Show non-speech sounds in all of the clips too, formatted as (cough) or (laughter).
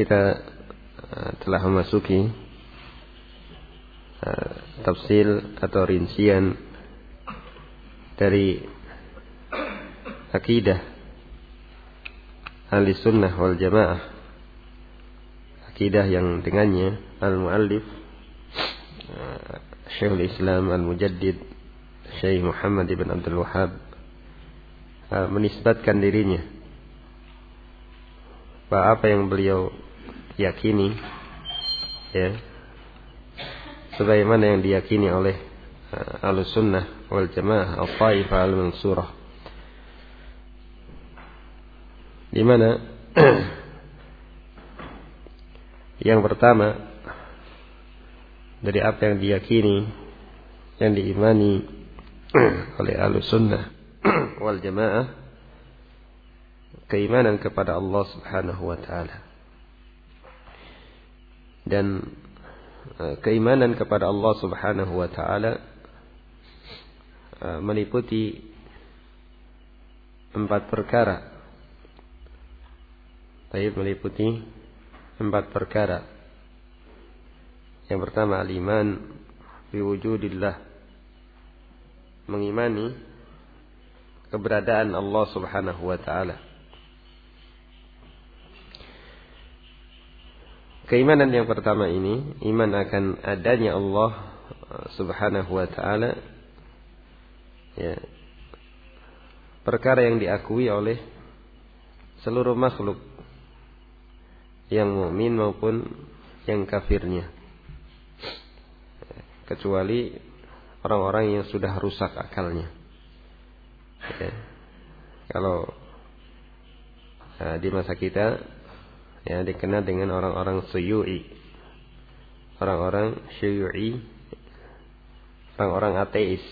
Kita uh, telah memasuki uh, tafsil atau rincian dari akidah ahli sunnah wal jamaah. Akidah yang dengannya al-muallif uh, Syekhul Islam al-Mujaddid Syekh Muhammad ibn Abdul Wahab menisbatkan dirinya. Bahwa apa yang beliau yakini ya sebagaimana yang diyakini oleh uh, Ahlussunnah wal Jamaah Al-Taifah Al-Mansurah di mana (clears throat) yang pertama dari apa yang diyakini yang diimani (clears throat) oleh Ahlussunnah (clears throat) wal Jamaah keimanan kepada Allah Subhanahu wa taala. Dan keimanan kepada Allah Subhanahu wa taala meliputi empat perkara. Baik meliputi empat perkara. Yang pertama al-iman biwujudillah. Mengimani keberadaan Allah Subhanahu wa taala. Keimanan yang pertama ini, iman akan adanya Allah Subhanahu wa taala ya. Perkara yang diakui oleh seluruh makhluk yang mukmin maupun yang kafirnya. Kecuali orang-orang yang sudah rusak akalnya. Ya. Kalau nah, di masa kita ya dikenal dengan orang-orang syu'i orang-orang syu'i orang-orang ateis.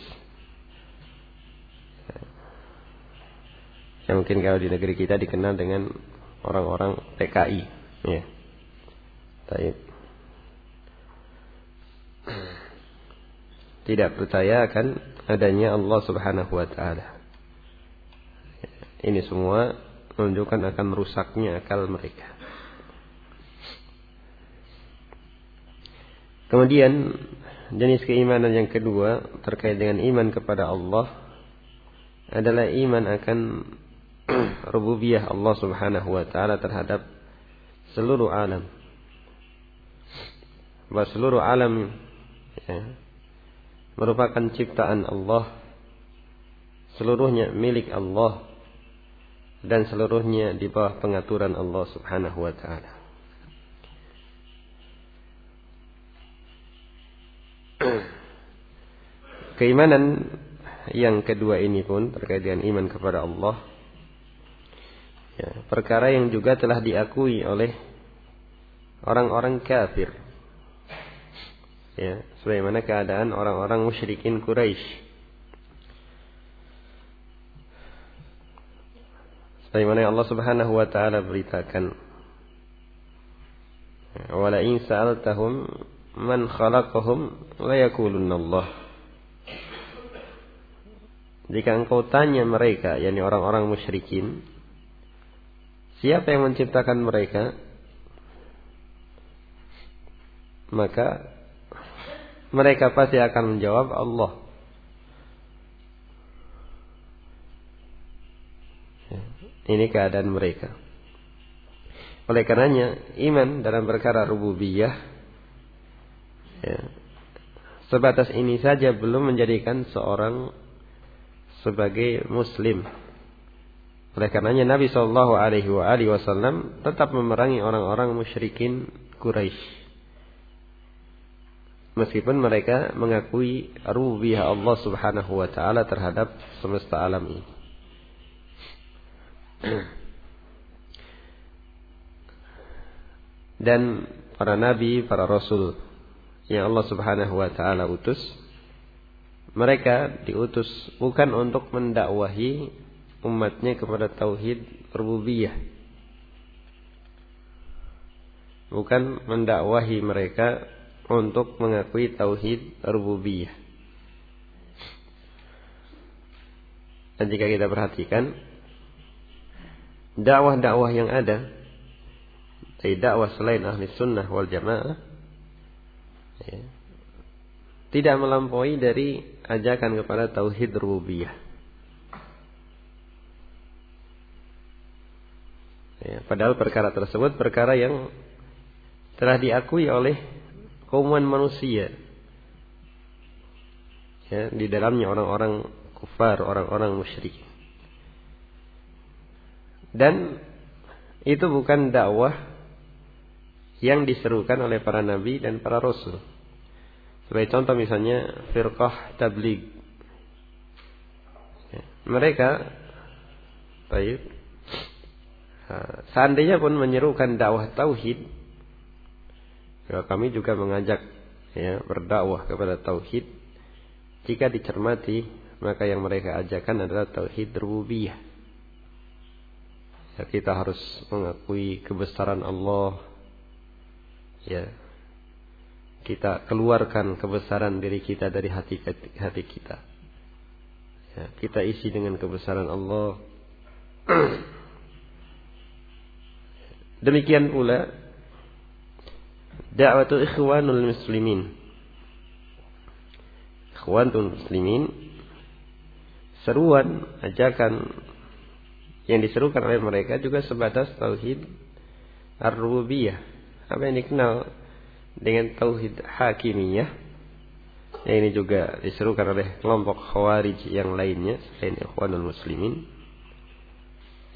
Ya mungkin kalau di negeri kita dikenal dengan orang-orang PKI ya. Taib. tidak percaya akan adanya Allah Subhanahu wa taala. Ini semua menunjukkan akan rusaknya akal mereka Kemudian jenis keimanan yang kedua terkait dengan iman kepada Allah adalah iman akan (clears throat) rububiyah Allah Subhanahu wa taala terhadap seluruh alam. Bahwa seluruh alam ya, merupakan ciptaan Allah. Seluruhnya milik Allah dan seluruhnya di bawah pengaturan Allah Subhanahu wa taala. Keimanan yang kedua ini pun terkait dengan iman kepada Allah. Ya, perkara yang juga telah diakui oleh orang-orang kafir. Ya, sebagaimana keadaan orang-orang musyrikin Quraisy. Sebagaimana Allah Subhanahu wa taala beritakan. Wala in sa'altahum man khalaqahum la yakulunna Allah. Jika engkau tanya mereka, yakni orang-orang musyrikin, siapa yang menciptakan mereka? Maka mereka pasti akan menjawab Allah. Ini keadaan mereka. Oleh karenanya, iman dalam perkara rububiyah ya, sebatas ini saja belum menjadikan seorang sebagai muslim. Oleh karenanya Nabi Shallallahu Alaihi Wasallam tetap memerangi orang-orang musyrikin Quraisy. Meskipun mereka mengakui rububiyah Allah Subhanahu wa taala terhadap semesta alam ini. dan para nabi, para rasul yang Allah Subhanahu wa taala utus mereka diutus bukan untuk mendakwahi umatnya kepada tauhid rububiyah. Bukan mendakwahi mereka untuk mengakui tauhid rububiyah. Dan jika kita perhatikan dakwah-dakwah yang ada dari dakwah selain ahli sunnah wal jamaah ya, tidak melampaui dari ajakan kepada tauhid rububiyah. Ya, padahal perkara tersebut perkara yang telah diakui oleh kaum manusia. Ya, di dalamnya orang-orang kufar, orang-orang musyrik. Dan itu bukan dakwah yang diserukan oleh para nabi dan para rasul. Sebagai contoh misalnya firqah tabligh. Ya, mereka baik seandainya pun menyerukan dakwah tauhid ya kami juga mengajak ya berdakwah kepada tauhid jika dicermati maka yang mereka ajarkan adalah tauhid rububiyah ya, kita harus mengakui kebesaran Allah ya kita keluarkan kebesaran diri kita dari hati hati kita. Ya, kita isi dengan kebesaran Allah. (clears throat) Demikian pula da'watu ikhwanul muslimin. Ikhwanul muslimin seruan ajakan yang diserukan oleh mereka juga sebatas tauhid ar-rububiyah apa yang dikenal dengan tauhid hakimiyah? Yang ini juga diserukan oleh kelompok khawarij yang lainnya selain ikhwanul muslimin.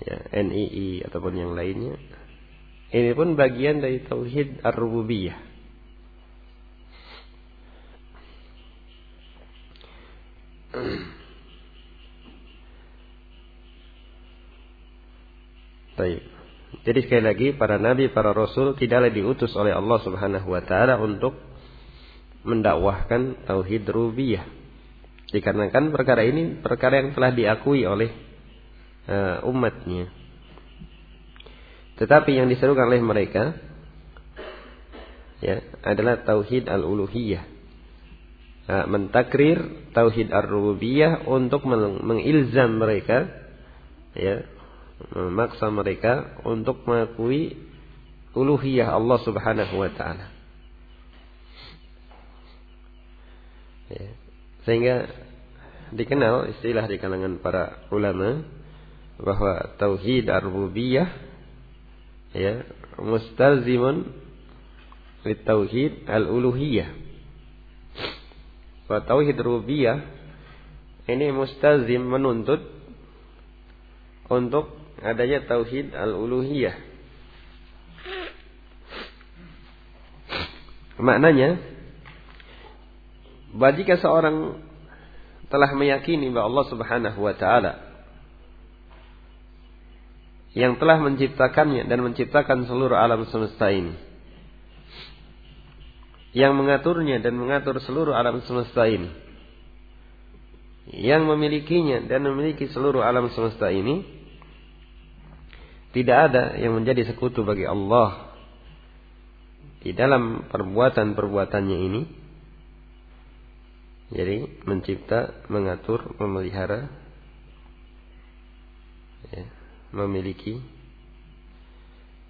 Ya NII ataupun yang lainnya. Ini pun bagian dari tauhid ar-rububiyah Baik. Jadi sekali lagi para nabi, para rasul tidaklah diutus oleh Allah Subhanahu wa taala untuk mendakwahkan tauhid rububiyah. Dikarenakan perkara ini perkara yang telah diakui oleh uh, umatnya. Tetapi yang diserukan oleh mereka ya adalah tauhid al-uluhiyah. Uh, mentakrir tauhid ar-rububiyah untuk mengilzam mereka ya memaksa mereka untuk mengakui uluhiyah Allah Subhanahu wa taala. Ya. Sehingga dikenal istilah di kalangan para ulama bahwa tauhid ar-rububiyah ya mustalzimun li tauhid al-uluhiyah. Bahwa tauhid rububiyah ini mustalzim menuntut untuk adanya tauhid al-uluhiyah. Maknanya jika seorang telah meyakini bahwa Allah Subhanahu wa taala yang telah menciptakannya dan menciptakan seluruh alam semesta ini yang mengaturnya dan mengatur seluruh alam semesta ini yang memilikinya dan memiliki seluruh alam semesta ini Tidak ada yang menjadi sekutu bagi Allah di dalam perbuatan-perbuatannya ini. Jadi mencipta, mengatur, memelihara, ya, memiliki.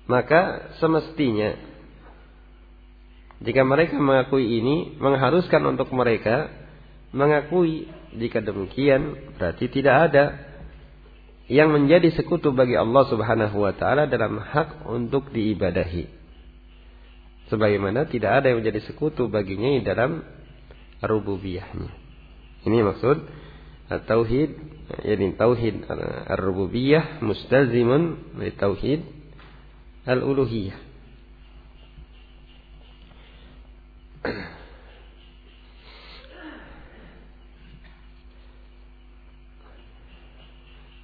Maka semestinya jika mereka mengakui ini, mengharuskan untuk mereka mengakui jika demikian berarti tidak ada yang menjadi sekutu bagi Allah Subhanahu wa taala dalam hak untuk diibadahi. Sebagaimana tidak ada yang menjadi sekutu baginya dalam rububiyahnya. Ini maksud tauhid yakni tauhid ar-rububiyah mustazimun li tauhid al-uluhiyah.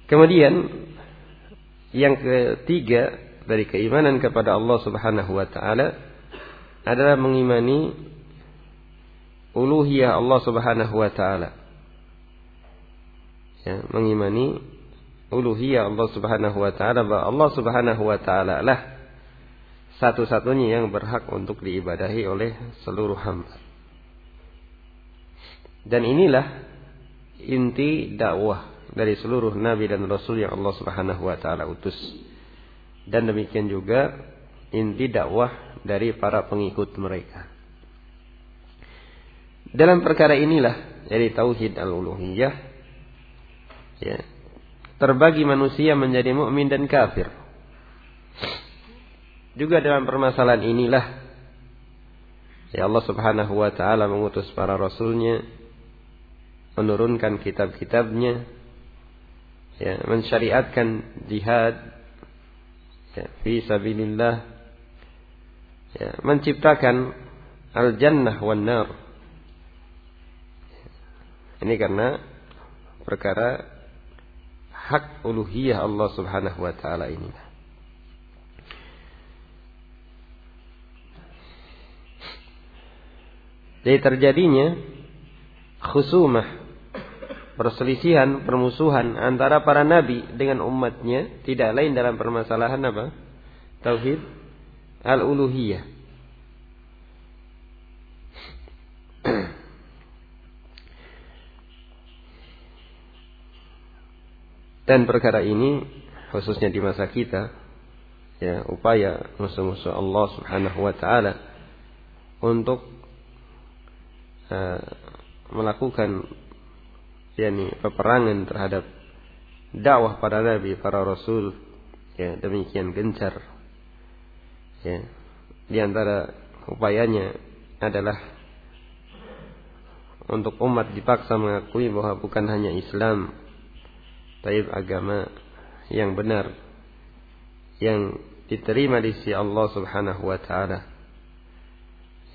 Kemudian yang ketiga dari keimanan kepada Allah Subhanahu wa taala adalah mengimani uluhiyah Allah Subhanahu wa taala. Ya, mengimani uluhiyah Allah Subhanahu wa taala bahwa Allah Subhanahu wa taala lah satu-satunya yang berhak untuk diibadahi oleh seluruh hamba. Dan inilah inti dakwah dari seluruh nabi dan rasul yang Allah Subhanahu wa taala utus. Dan demikian juga inti dakwah dari para pengikut mereka. Dalam perkara inilah dari tauhid al-uluhiyah ya, terbagi manusia menjadi mukmin dan kafir. Juga dalam permasalahan inilah ya Allah Subhanahu wa taala mengutus para rasulnya menurunkan kitab-kitabnya ya mensyariatkan jihad ya fi sabilillah ya menciptakan al-jannah wan nar ini karena perkara hak uluhiyah Allah Subhanahu wa taala ini. Jadi terjadinya khusumah, perselisihan, permusuhan antara para nabi dengan umatnya tidak lain dalam permasalahan apa? Tauhid al-uluhiyah. Dan perkara ini khususnya di masa kita ya upaya musuh-musuh Allah Subhanahu wa taala untuk uh, melakukan yakni peperangan terhadap dakwah para nabi, para rasul ya demikian gencar. Ya. Di antara upayanya adalah untuk umat dipaksa mengakui bahwa bukan hanya Islam tapi agama yang benar yang diterima di sisi Allah Subhanahu wa taala.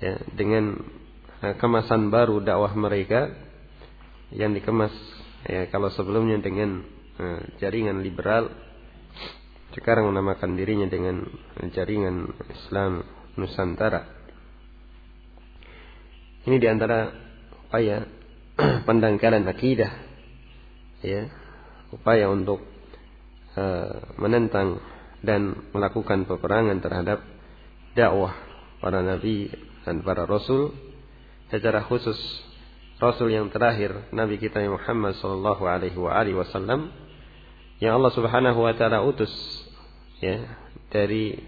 Ya, dengan kemasan baru dakwah mereka yang dikemas ya kalau sebelumnya dengan uh, jaringan liberal sekarang menamakan dirinya dengan jaringan Islam Nusantara. Ini di antara upaya (clears throat) pendangkalan akidah, ya, upaya untuk uh, menentang dan melakukan peperangan terhadap dakwah para nabi dan para rasul secara khusus Rasul yang terakhir Nabi kita Muhammad sallallahu alaihi wasallam yang Allah Subhanahu wa taala utus ya dari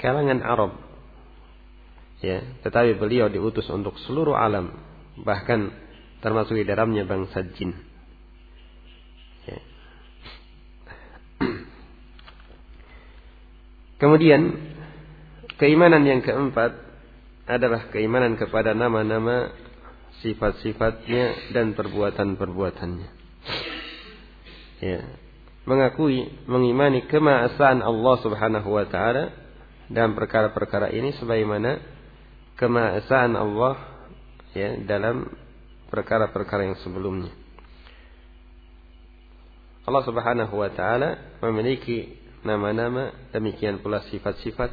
kalangan Arab ya tetapi beliau diutus untuk seluruh alam bahkan termasuk di dalamnya bangsa jin ya. (clears throat) kemudian keimanan yang keempat adalah keimanan kepada nama-nama sifat-sifatnya dan perbuatan-perbuatannya. Ya. Mengakui, mengimani kemaasaan Allah Subhanahu wa taala dalam perkara-perkara ini sebagaimana kemaasaan Allah ya dalam perkara-perkara yang sebelumnya. Allah Subhanahu wa taala memiliki nama-nama demikian pula sifat-sifat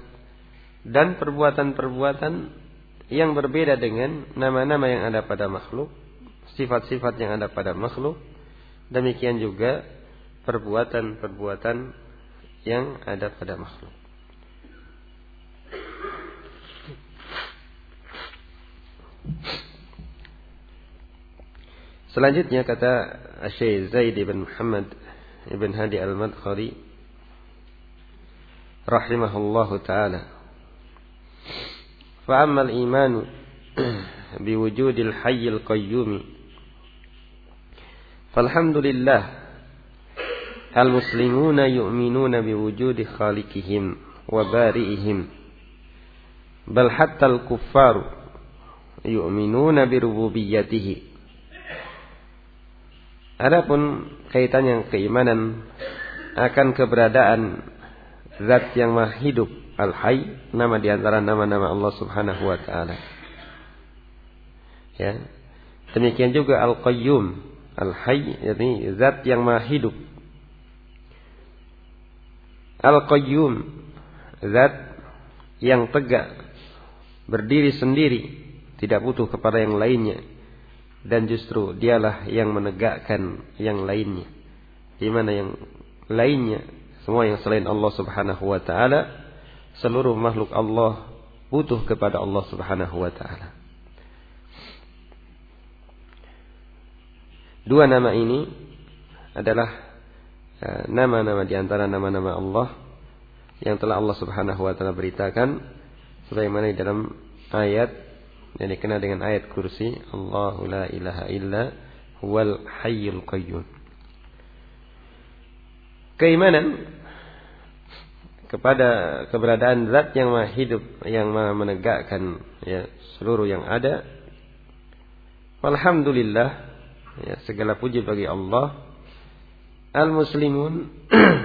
dan perbuatan-perbuatan yang berbeda dengan nama-nama yang ada pada makhluk, sifat-sifat yang ada pada makhluk, demikian juga perbuatan-perbuatan yang ada pada makhluk. Selanjutnya kata Syekh Zaid bin Muhammad ibn Hadi al-Madkhali rahimahullahu taala. فأما الإيمان بوجود الحي القيوم فالحمد لله المسلمون يؤمنون بوجود خالقهم وبارئهم بل حتى الكفار يؤمنون بربوبيته Adapun kaitan yang keimanan akan keberadaan zat yang maha hidup Al-Hayy nama di antara nama-nama Allah Subhanahu wa taala. Ya. Demikian juga Al-Qayyum, Al-Hayy yakni zat yang maha hidup. Al-Qayyum zat yang tegak berdiri sendiri, tidak butuh kepada yang lainnya dan justru dialah yang menegakkan yang lainnya. Di mana yang lainnya semua yang selain Allah Subhanahu wa taala seluruh makhluk Allah butuh kepada Allah Subhanahu wa taala. Dua nama ini adalah eh, nama-nama di antara nama-nama Allah yang telah Allah Subhanahu wa taala beritakan sebagaimana di dalam ayat yang dikenal dengan ayat kursi Allahu la ilaha illa huwal hayyul qayyum keimanan kepada keberadaan zat yang maha hidup yang maha menegakkan ya seluruh yang ada Alhamdulillah ya segala puji bagi Allah al muslimun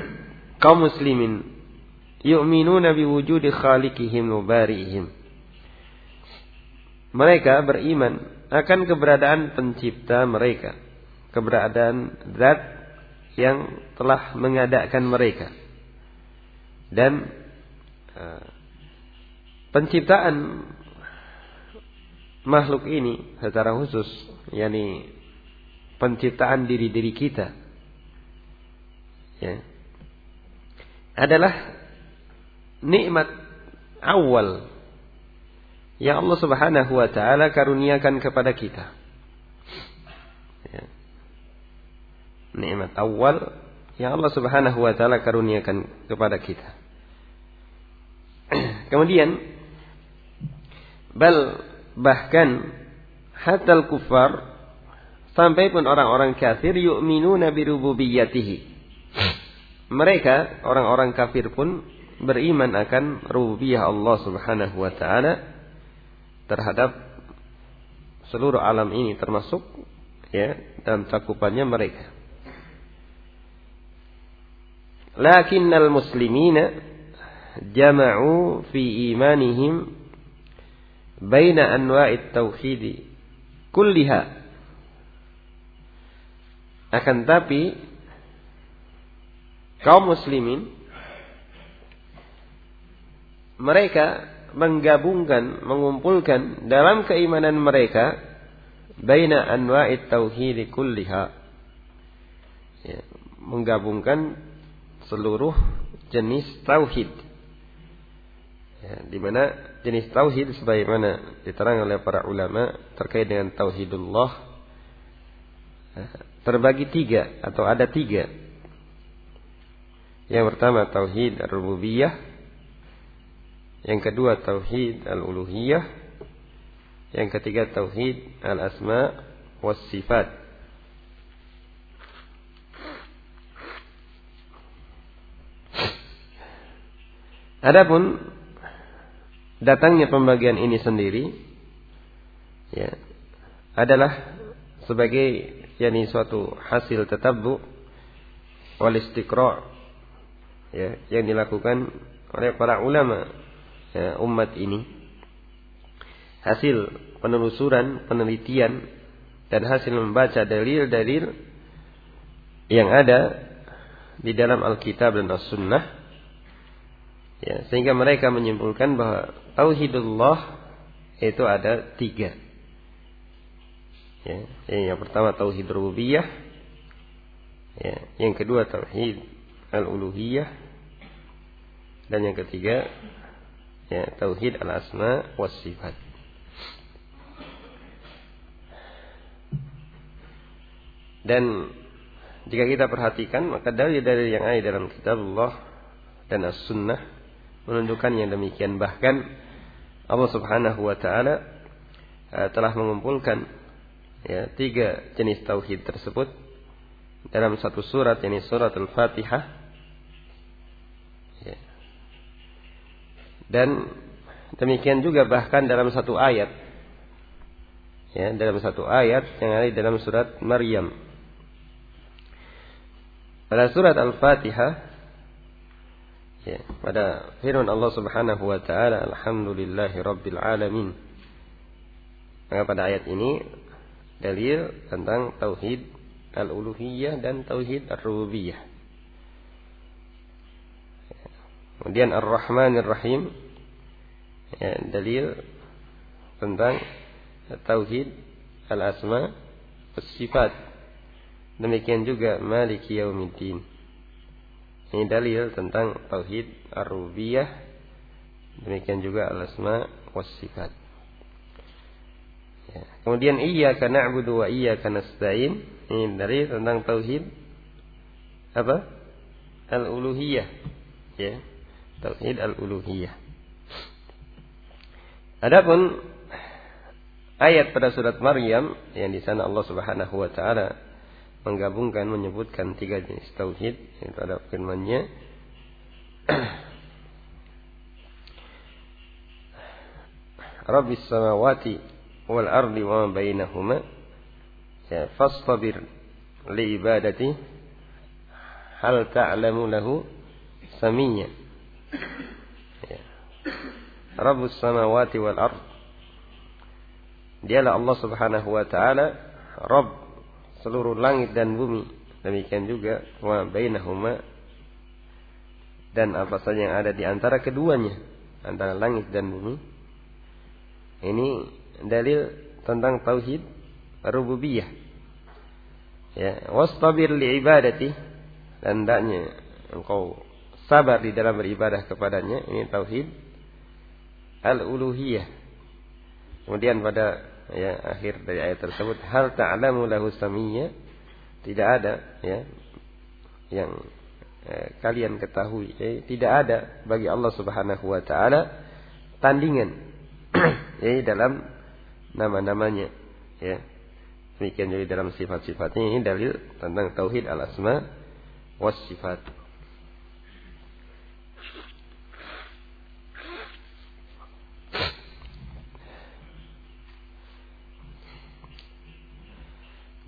(clears throat) kaum muslimin yu'minuna biwujudi khaliqihim wa bari'ihim mereka beriman akan keberadaan pencipta mereka. Keberadaan zat yang telah mengadakan mereka. Dan uh, penciptaan makhluk ini secara khusus, yakni penciptaan diri-diri kita, ya, adalah nikmat awal yang Allah Subhanahu wa taala karuniakan kepada kita. Ya. Nikmat awal yang Allah Subhanahu wa taala karuniakan kepada kita. Kemudian bal bahkan hatal kufar sampai pun orang-orang kafir yu'minuna bi rububiyyatihi. Mereka orang-orang kafir pun beriman akan rububiyah Allah Subhanahu wa taala terhadap seluruh alam ini termasuk ya dalam cakupannya mereka. Lakinnal muslimina jama'u fi imanihim baina anwa'it tauhid kulliha. Akan tapi kaum muslimin mereka menggabungkan, mengumpulkan dalam keimanan mereka baina anwa'it tauhid kulliha. Ya, menggabungkan seluruh jenis tauhid. Ya, di mana jenis tauhid sebagaimana diterang oleh para ulama terkait dengan tauhidullah ya, terbagi tiga atau ada tiga. Yang pertama tauhid rububiyah, yang kedua tauhid al-uluhiyah. Yang ketiga tauhid al-asma was sifat. Adapun datangnya pembagian ini sendiri ya adalah sebagai yakni suatu hasil tetabbu wal istiqra ya yang dilakukan oleh para ulama ya, umat ini. Hasil penelusuran, penelitian dan hasil membaca dalil-dalil yang ada di dalam Alkitab dan As-Sunnah ya, sehingga mereka menyimpulkan bahwa tauhidullah itu ada tiga. Ya, yang pertama tauhid rububiyah. Ya, yang kedua tauhid al-uluhiyah. Dan yang ketiga ya tauhid al-asma was sifat. Dan jika kita perhatikan maka dalil-dalil yang ada dalam kitab Allah dan as-sunnah menunjukkan yang demikian. Bahkan Allah Subhanahu wa taala uh, telah mengumpulkan ya tiga jenis tauhid tersebut dalam satu surat yakni surat Al-Fatihah. Ya. dan demikian juga bahkan dalam satu ayat ya dalam satu ayat yang ada dalam surat Maryam. Pada surat Al-Fatihah ya, pada firman Allah Subhanahu wa taala alhamdulillahi rabbil alamin. Maka pada ayat ini dalil tentang tauhid al-uluhiyah dan tauhid ar-rububiyah. Kemudian Ar-Rahmanir Rahim ya, dalil tentang tauhid al-asma was sifat Demikian juga Maliki Yaumiddin. Ini dalil tentang tauhid ar-rububiyah. Demikian juga al-asma was sifat. Ya. Kemudian iyyaka na'budu wa iyyaka nasta'in. Ini dalil tentang tauhid apa? Al-uluhiyah. Ya. Tauhid al-uluhiyah. Adapun ayat pada surat Maryam yang di sana Allah Subhanahu wa taala menggabungkan menyebutkan tiga jenis tauhid yaitu ada firman-Nya Rabbis samawati wal ardi wa ma bainahuma ya fastabir li ibadati hal ta'lamu lahu samiyya ya. Rabbus samawati wal ard Dialah Allah Subhanahu wa taala Rabb seluruh langit dan bumi. Demikian juga wa bainahuma dan apa saja yang ada di antara keduanya, antara langit dan bumi. Ini dalil tentang tauhid rububiyah. Ya, wastabir li ibadati dan hendaknya engkau sabar di dalam beribadah kepadanya. Ini tauhid al-uluhiyah. Kemudian pada ya akhir dari ayat tersebut. Hal ta'lamu lahu samiyya tidak ada ya yang eh, kalian ketahui. Ya, tidak ada bagi Allah Subhanahu wa taala tandingan (clears throat) ya dalam nama-namanya ya. Demikian juga dalam sifat-sifatnya. Ini dalil tentang tauhid al-asma was sifat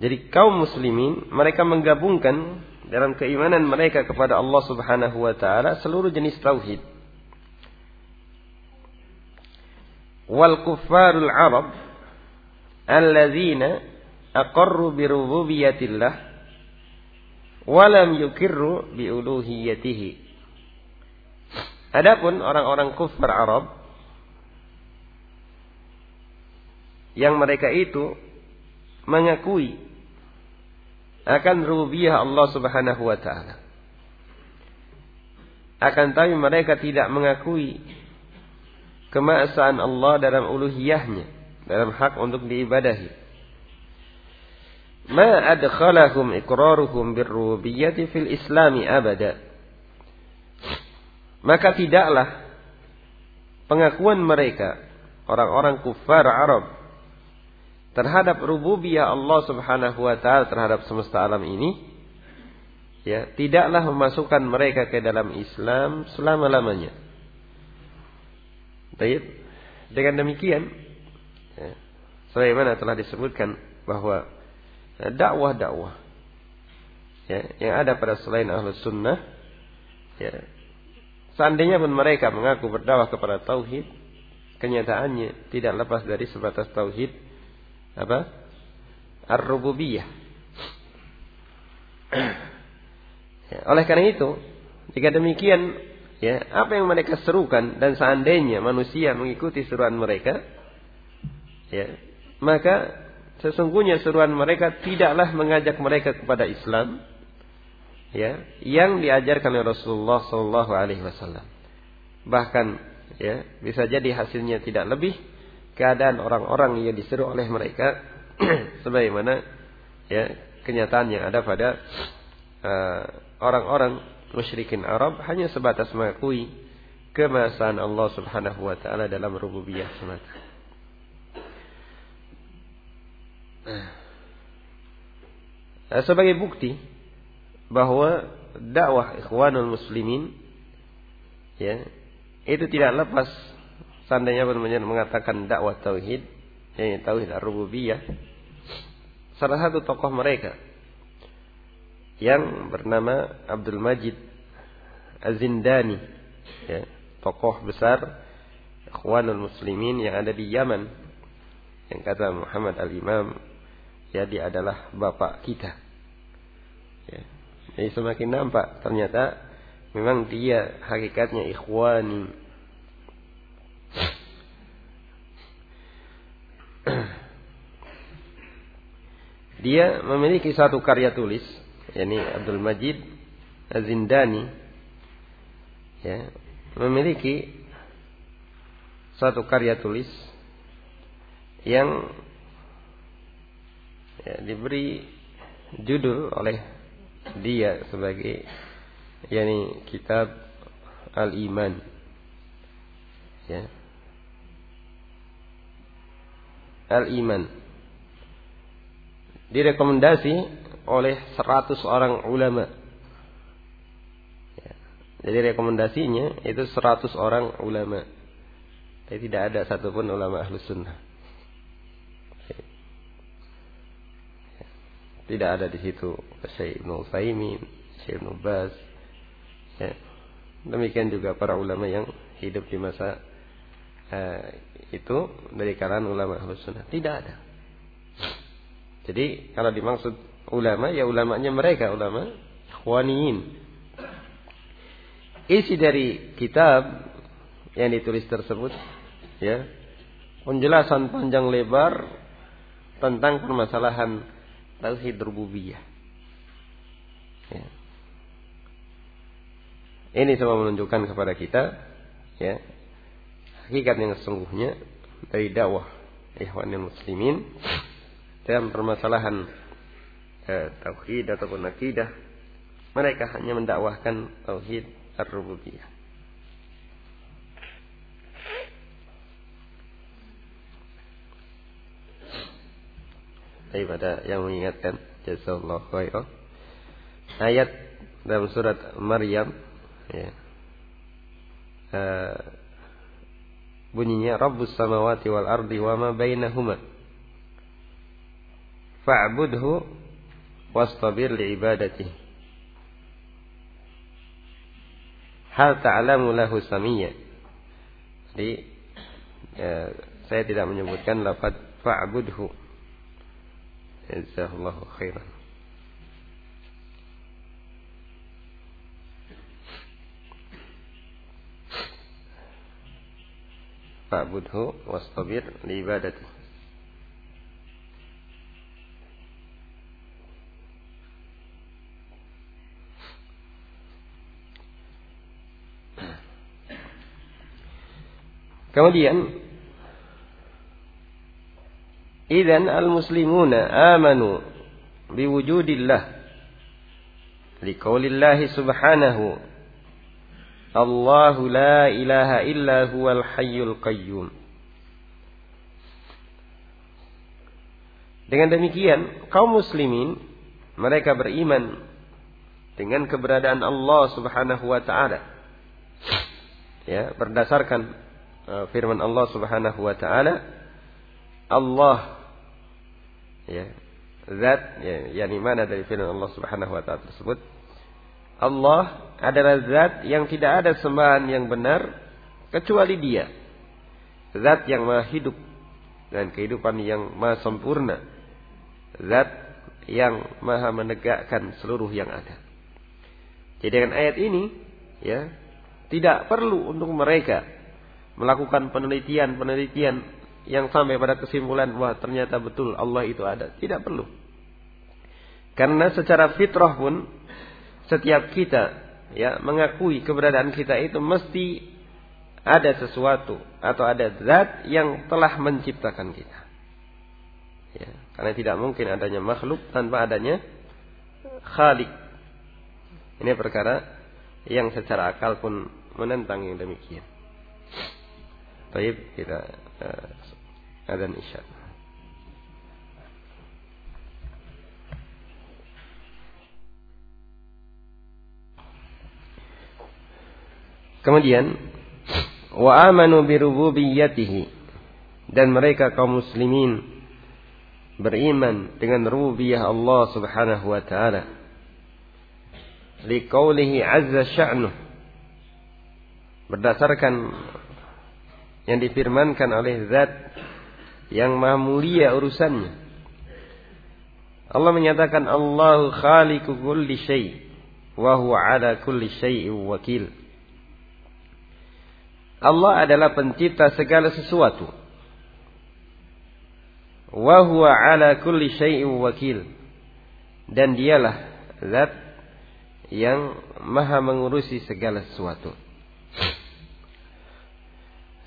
Jadi kaum muslimin mereka menggabungkan dalam keimanan mereka kepada Allah Subhanahu wa taala seluruh jenis tauhid. Wal kuffarul Arab alladzina aqarru bi rububiyyatillah wa lam yukirru bi uluhiyyatihi. Adapun orang-orang kufar Arab yang mereka itu mengakui akan rububiyah Allah Subhanahu wa taala. Akan tapi mereka tidak mengakui kemaesaan Allah dalam uluhiyahnya, dalam hak untuk diibadahi. Ma adkhalahum iqraruhum birrububiyyati fil islami abada. Maka tidaklah pengakuan mereka orang-orang kufar Arab terhadap rububiyah Allah Subhanahu wa taala terhadap semesta alam ini ya tidaklah memasukkan mereka ke dalam Islam selama-lamanya. Baik. Dengan demikian ya, sebagaimana telah disebutkan bahwa dakwah-dakwah ya, yang ada pada selain ahlus sunnah ya, seandainya pun mereka mengaku berdakwah kepada tauhid kenyataannya tidak lepas dari sebatas tauhid apa? Ar-rububiyah. ya, oleh karena itu, jika demikian, ya, apa yang mereka serukan dan seandainya manusia mengikuti seruan mereka, ya, maka sesungguhnya seruan mereka tidaklah mengajak mereka kepada Islam, ya, yang diajarkan oleh Rasulullah Shallallahu Alaihi Wasallam. bahkan ya bisa jadi hasilnya tidak lebih keadaan orang-orang yang diseru oleh mereka (clears throat) sebagaimana ya kenyataan yang ada pada uh, orang-orang musyrikin Arab hanya sebatas mengakui kemasan Allah Subhanahu wa taala dalam rububiyah semata. Uh, sebagai bukti bahwa dakwah ikhwanul muslimin ya itu tidak lepas seandainya benar mengatakan dakwah tauhid yakni tauhid ar-rububiyah salah satu tokoh mereka yang bernama Abdul Majid Az-Zindani ya, tokoh besar Ikhwanul Muslimin yang ada di Yaman yang kata Muhammad Al-Imam ya dia adalah bapak kita ya. jadi semakin nampak ternyata memang dia hakikatnya ikhwani (clears throat) dia memiliki satu karya tulis yakni Abdul Majid Az-Zindani ya memiliki satu karya tulis yang ya, diberi judul oleh dia sebagai yakni kitab Al-Iman. Ya. Al-Iman. Direkomendasi oleh 100 orang ulama. Ya. Jadi rekomendasinya itu 100 orang ulama. Tapi tidak ada satupun ulama ahlus sunnah. Ya. Tidak ada di situ Syekh Ibnu Utsaimin, Syekh Ibnu Baz, Ya. Demikian juga para ulama yang hidup di masa uh, itu dari kalangan ulama ahlus sunnah. Tidak ada. Jadi kalau dimaksud ulama ya ulamanya mereka ulama ikhwaniyin. Isi dari kitab yang ditulis tersebut ya penjelasan panjang lebar tentang permasalahan tauhid rububiyah. Ya. Ini semua menunjukkan kepada kita ya hakikat yang sesungguhnya dari dakwah ikhwanul muslimin dalam permasalahan eh, tauhid ataupun akidah mereka hanya mendakwahkan tauhid ar-rububiyah. Daripada yang mengingatkan jazakallahu khairan. Ayat dalam surat Maryam ya. Uh, bunyinya Rabbus samawati wal ardi wa ma bainahuma. Fa'budhu wastabir li ibadatihi hal ta'lamu lahu samiyya. Jadi ya, saya tidak menyebutkan lafaz fa'budhu. Jazakallahu khairan fa'budhu wastabir li ibadati. Kemudian Idan al-muslimuna amanu biwujudillah liqaulillahi subhanahu Allahu la ilaha illa huwal hayyul qayyum. Dengan demikian, kaum muslimin mereka beriman dengan keberadaan Allah Subhanahu wa taala. Ya, berdasarkan uh, firman Allah Subhanahu wa taala, Allah ya, zat ya, yakni mana dari firman Allah Subhanahu wa taala tersebut? Allah adalah zat yang tidak ada sembahan yang benar kecuali dia. Zat yang maha hidup dan kehidupan yang maha sempurna. Zat yang maha menegakkan seluruh yang ada. Jadi dengan ayat ini, ya, tidak perlu untuk mereka melakukan penelitian-penelitian yang sampai pada kesimpulan wah ternyata betul Allah itu ada. Tidak perlu. Karena secara fitrah pun setiap kita ya mengakui keberadaan kita itu mesti ada sesuatu atau ada zat yang telah menciptakan kita. Ya, karena tidak mungkin adanya makhluk tanpa adanya khalik. Ini perkara yang secara akal pun menentang yang demikian. Baik, kita uh, adzan isya. Kemudian wa amanu bi rububiyyatihi dan mereka kaum muslimin beriman dengan rububiyah Allah Subhanahu wa taala. Liqaulihi azza sya'nuh berdasarkan yang difirmankan oleh zat yang maha mulia urusannya. Allah menyatakan Allahu khaliqu kulli syai' wa huwa ala kulli syai'in wakil. Allah adalah pencipta segala sesuatu. Wa huwa ala kulli syai'in wakil. Dan dialah zat yang maha mengurusi segala sesuatu.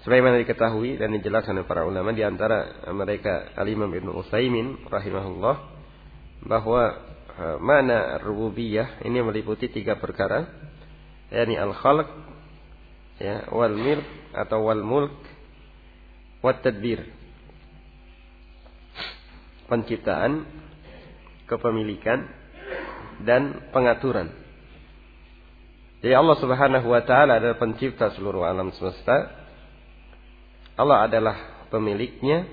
Sebagaimana diketahui dan dijelaskan oleh para ulama di antara mereka Al-Imam Ibnu Utsaimin rahimahullah bahwa e, mana rububiyah ini meliputi tiga perkara yakni al-khalq ya wal milk atau wal mulk wat tadbir. Penciptaan kepemilikan dan pengaturan. Jadi Allah Subhanahu wa taala adalah pencipta seluruh alam semesta. Allah adalah pemiliknya.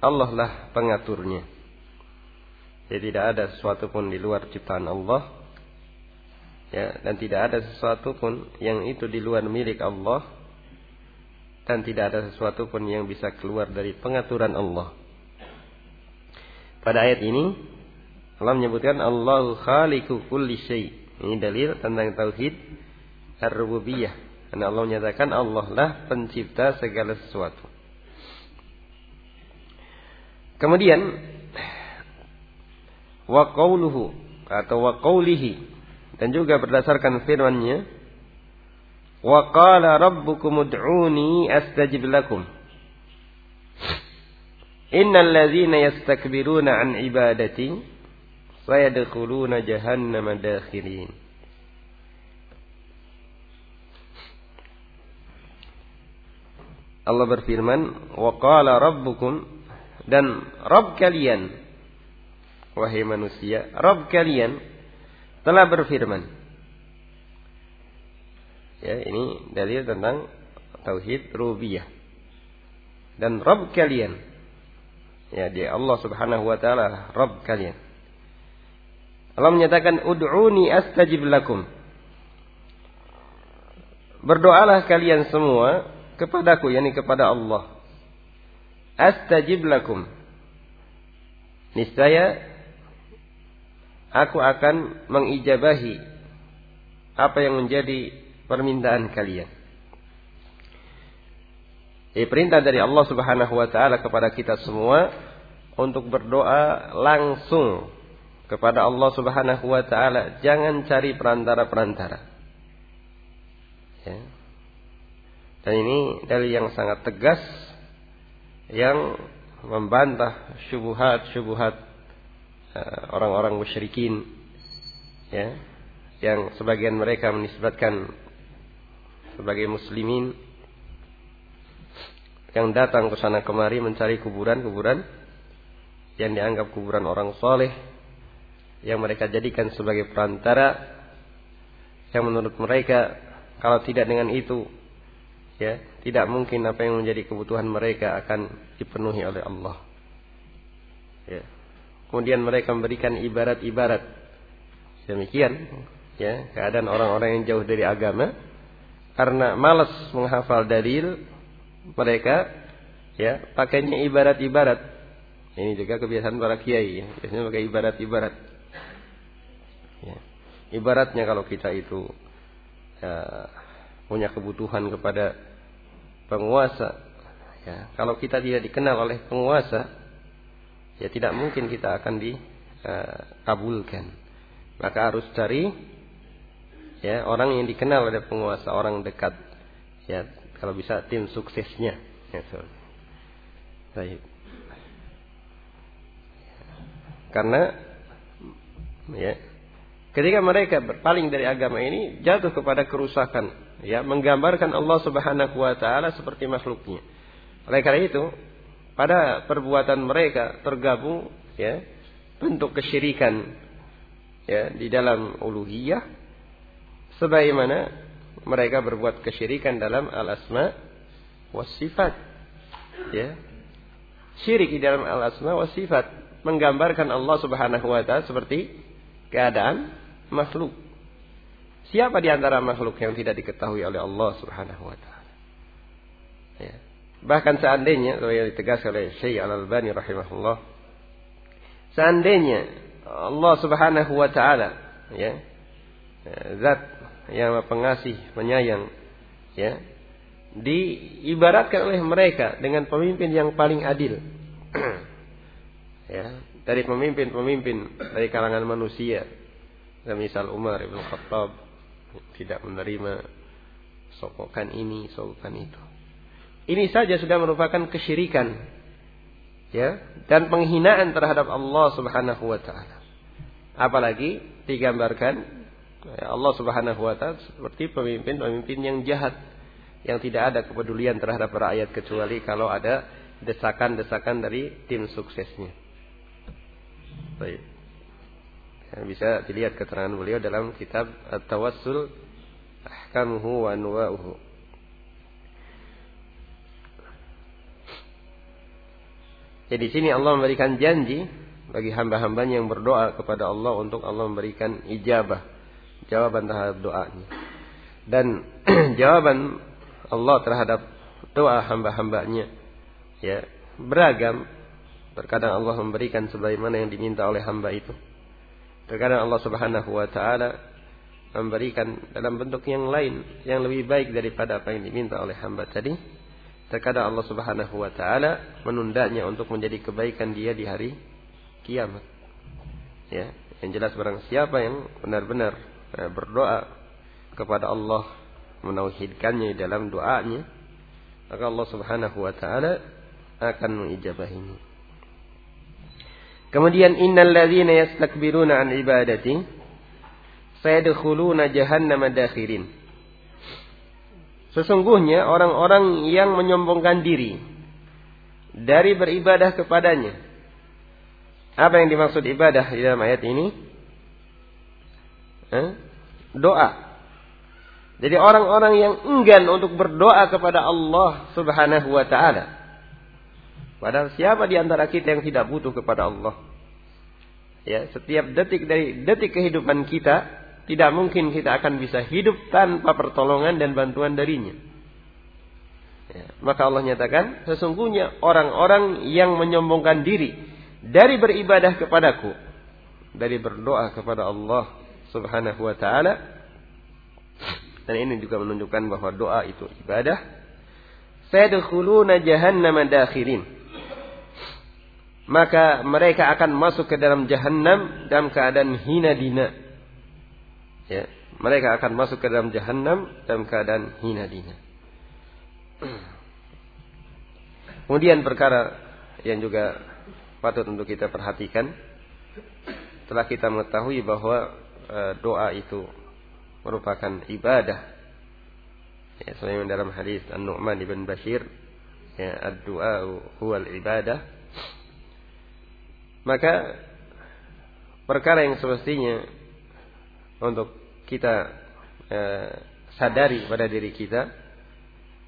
Allah lah pengaturnya. Jadi tidak ada sesuatu pun di luar ciptaan Allah ya dan tidak ada sesuatu pun yang itu di luar milik Allah dan tidak ada sesuatu pun yang bisa keluar dari pengaturan Allah. Pada ayat ini Allah menyebutkan Allahu khaliqu kulli syai. Ini dalil tentang tauhid ar-rububiyah. Karena Allah menyatakan Allah lah pencipta segala sesuatu. Kemudian wa qawluhu atau wa qawlihi dan juga berdasarkan firman-Nya, "Wa qala rabbukum ud'uni astajib lakum." Innal ladzina yastakbiruna an ibadati sayadkhuluna jahannama dakhirin. Allah berfirman, "Wa qala rabbukum" dan Rabb kalian wahai manusia, Rabb kalian telah berfirman. Ya, ini dalil tentang tauhid rububiyah. Dan Rabb kalian. Ya, dia Allah Subhanahu wa taala Rabb kalian. Allah menyatakan ud'uni astajib lakum. Berdoalah kalian semua kepadaku yakni kepada Allah. Astajib lakum. Niscaya aku akan mengijabahi apa yang menjadi permintaan kalian. Ini perintah dari Allah Subhanahu wa taala kepada kita semua untuk berdoa langsung kepada Allah Subhanahu wa taala, jangan cari perantara-perantara. Ya. Dan ini dari yang sangat tegas yang membantah syubhat-syubhat Eh, orang-orang musyrikin ya yang sebagian mereka menisbatkan sebagai muslimin yang datang ke sana kemari mencari kuburan-kuburan yang dianggap kuburan orang soleh yang mereka jadikan sebagai perantara yang menurut mereka kalau tidak dengan itu ya tidak mungkin apa yang menjadi kebutuhan mereka akan dipenuhi oleh Allah. Ya Kemudian mereka memberikan ibarat-ibarat. Demikian ya, keadaan orang-orang yang jauh dari agama karena malas menghafal dalil mereka ya pakainya ibarat-ibarat. Ini juga kebiasaan para kiai, ya. biasanya pakai ibarat-ibarat. Ya. Ibaratnya kalau kita itu ya, punya kebutuhan kepada penguasa, ya, kalau kita tidak dikenal oleh penguasa, ya tidak mungkin kita akan dikabulkan. Maka harus cari ya orang yang dikenal oleh penguasa, orang dekat Ya, kalau bisa tim suksesnya. Ya, Baik. Karena ya, ketika mereka berpaling dari agama ini jatuh kepada kerusakan, ya, menggambarkan Allah Subhanahu wa taala seperti makhluknya. Oleh karena itu, pada perbuatan mereka tergabung ya bentuk kesyirikan ya di dalam uluhiyah sebagaimana mereka berbuat kesyirikan dalam al-asma was sifat ya. Syirik di dalam al-asma was sifat menggambarkan Allah Subhanahu wa taala seperti keadaan makhluk. Siapa di antara makhluk yang tidak diketahui oleh Allah Subhanahu wa taala? Ya bahkan seandainya yang ditegaskan oleh Syekh Al-Albani rahimahullah seandainya Allah Subhanahu wa taala ya, zat yang pengasih penyayang ya diibaratkan oleh mereka dengan pemimpin yang paling adil. (clears throat) Ya dari pemimpin-pemimpin dari kalangan manusia misal Umar ibn Khattab tidak menerima sokokan ini sokokan itu ini saja sudah merupakan kesyirikan ya dan penghinaan terhadap Allah Subhanahu wa taala Apalagi digambarkan ya, Allah Subhanahu wa taala seperti pemimpin-pemimpin yang jahat yang tidak ada kepedulian terhadap rakyat kecuali kalau ada desakan-desakan dari tim suksesnya. Baik. Yang bisa dilihat keterangan beliau dalam kitab At-Tawassul Ahkamuhu wa Anwa'uhu. Jadi di sini Allah memberikan janji bagi hamba-hambanya yang berdoa kepada Allah untuk Allah memberikan ijabah jawaban terhadap doanya. Dan (clears throat) jawaban Allah terhadap doa hamba-hambanya ya beragam. Terkadang Allah memberikan sebagaimana yang diminta oleh hamba itu. Terkadang Allah Subhanahu wa taala memberikan dalam bentuk yang lain yang lebih baik daripada apa yang diminta oleh hamba tadi terkadang Allah Subhanahu wa taala menundanya untuk menjadi kebaikan dia di hari kiamat. Ya, yang jelas barang siapa yang benar-benar eh, berdoa kepada Allah menauhidkannya dalam doanya, maka Allah Subhanahu wa taala akan mengijabahinya. Kemudian innal ladzina yastakbiruna an ibadati sayadkhuluna jahannam dakhirin. Sesungguhnya orang-orang yang menyombongkan diri dari beribadah kepadanya apa yang dimaksud ibadah di dalam ayat ini? Eh? Doa. Jadi orang-orang yang enggan untuk berdoa kepada Allah Subhanahu wa taala. Padahal siapa di antara kita yang tidak butuh kepada Allah? Ya, setiap detik dari detik kehidupan kita tidak mungkin kita akan bisa hidup tanpa pertolongan dan bantuan darinya. Ya, maka Allah nyatakan sesungguhnya orang-orang yang menyombongkan diri dari beribadah kepadaku, dari berdoa kepada Allah Subhanahu wa taala. Dan ini juga menunjukkan bahwa doa itu ibadah. Sayadkhuluna jahannam dakhirin. Maka mereka akan masuk ke dalam jahannam dalam keadaan hina dina. Ya, mereka akan masuk ke dalam jahannam dalam keadaan hina dina. Kemudian perkara yang juga patut untuk kita perhatikan setelah kita mengetahui bahwa e, doa itu merupakan ibadah ya sebagaimana dalam hadis An-Nu'man bin Bashir ya ad-du'a huwal ibadah maka perkara yang semestinya untuk kita e, sadari pada diri kita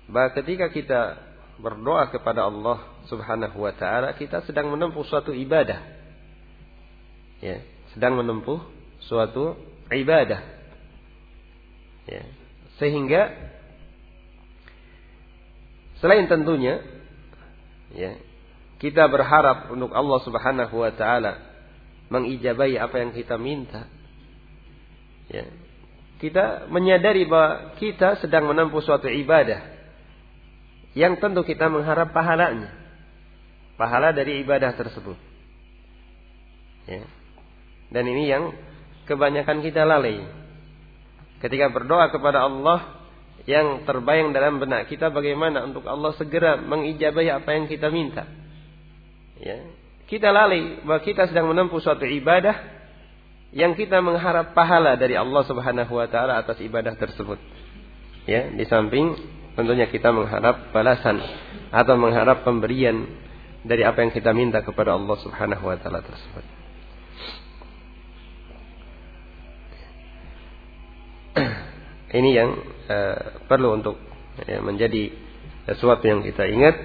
bahwa ketika kita berdoa kepada Allah Subhanahu wa taala, kita sedang menempuh suatu ibadah. Ya, sedang menempuh suatu ibadah. Ya. Sehingga selain tentunya ya, kita berharap untuk Allah Subhanahu wa taala mengijabahi apa yang kita minta. Ya. Kita menyadari bahwa kita sedang menempuh suatu ibadah yang tentu kita mengharap pahalanya. Pahala dari ibadah tersebut. Ya. Dan ini yang kebanyakan kita lalai. Ketika berdoa kepada Allah yang terbayang dalam benak kita bagaimana untuk Allah segera mengijabahi apa yang kita minta. Ya. Kita lalai bahwa kita sedang menempuh suatu ibadah yang kita mengharap pahala dari Allah Subhanahu wa taala atas ibadah tersebut. Ya, di samping tentunya kita mengharap balasan atau mengharap pemberian dari apa yang kita minta kepada Allah Subhanahu wa taala tersebut. (clears throat) Ini yang uh, perlu untuk ya, menjadi sesuatu yang kita ingat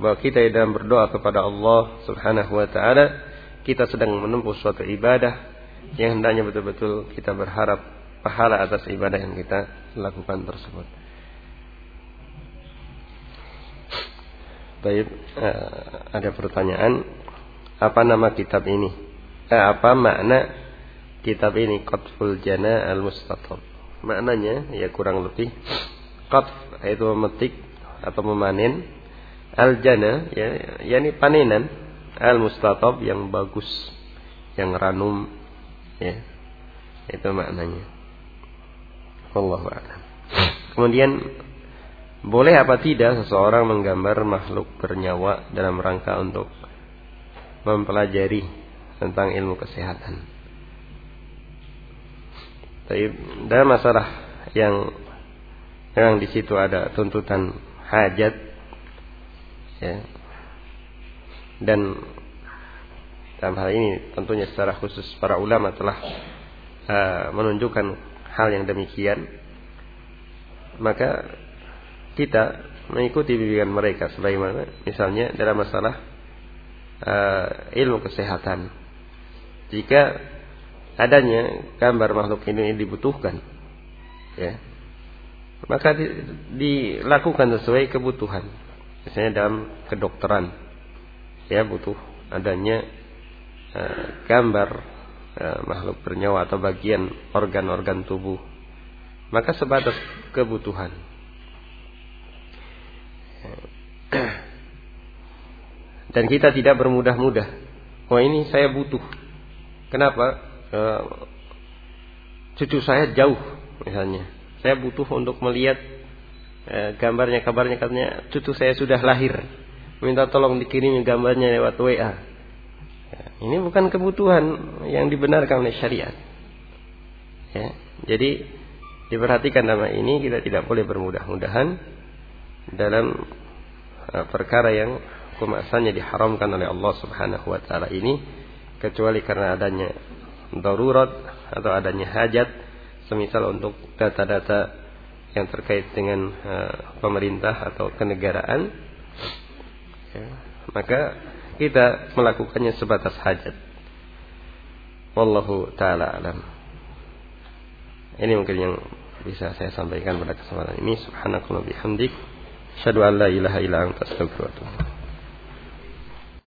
bahwa kita dalam berdoa kepada Allah Subhanahu wa taala kita sedang menempuh suatu ibadah yang hendaknya betul-betul kita berharap pahala atas ibadah yang kita lakukan tersebut. Baik, uh, ada pertanyaan apa nama kitab ini? Eh, apa makna kitab ini Qatful Jana Al-Mustatab? Maknanya ya kurang lebih qatf yaitu memetik atau memanen al-jana ya yakni panenan al-mustatab yang bagus yang ranum ya. Itu maknanya. Wallahu a'lam. Kemudian boleh apa tidak seseorang menggambar makhluk bernyawa dalam rangka untuk mempelajari tentang ilmu kesehatan? Tapi dalam masalah yang yang di situ ada tuntutan hajat ya. Dan dalam hal ini tentunya secara khusus para ulama telah uh, menunjukkan hal yang demikian. Maka kita mengikuti bimbingan mereka sebagaimana misalnya dalam masalah uh, ilmu kesehatan. Jika adanya gambar makhluk ini dibutuhkan ya maka di, dilakukan sesuai kebutuhan misalnya dalam kedokteran ya butuh adanya uh, gambar uh, makhluk bernyawa atau bagian organ-organ tubuh maka sebatas kebutuhan dan kita tidak bermudah-mudah oh ini saya butuh kenapa cucu saya jauh misalnya. Saya butuh untuk melihat gambarnya, kabarnya katanya cucu saya sudah lahir. Minta tolong dikirim gambarnya lewat WA. Ini bukan kebutuhan yang dibenarkan oleh syariat. Ya, jadi diperhatikan nama ini kita tidak boleh bermudah-mudahan dalam uh, perkara yang kemasannya diharamkan oleh Allah Subhanahu wa taala ini kecuali karena adanya darurat atau adanya hajat semisal untuk data-data yang terkait dengan uh, pemerintah atau kenegaraan ya, maka kita melakukannya sebatas hajat. Wallahu taala alam. Ini mungkin yang bisa saya sampaikan pada kesempatan ini. Subhanakallah bihamdik. Asyhadu an la ilaha illa anta astaghfiruka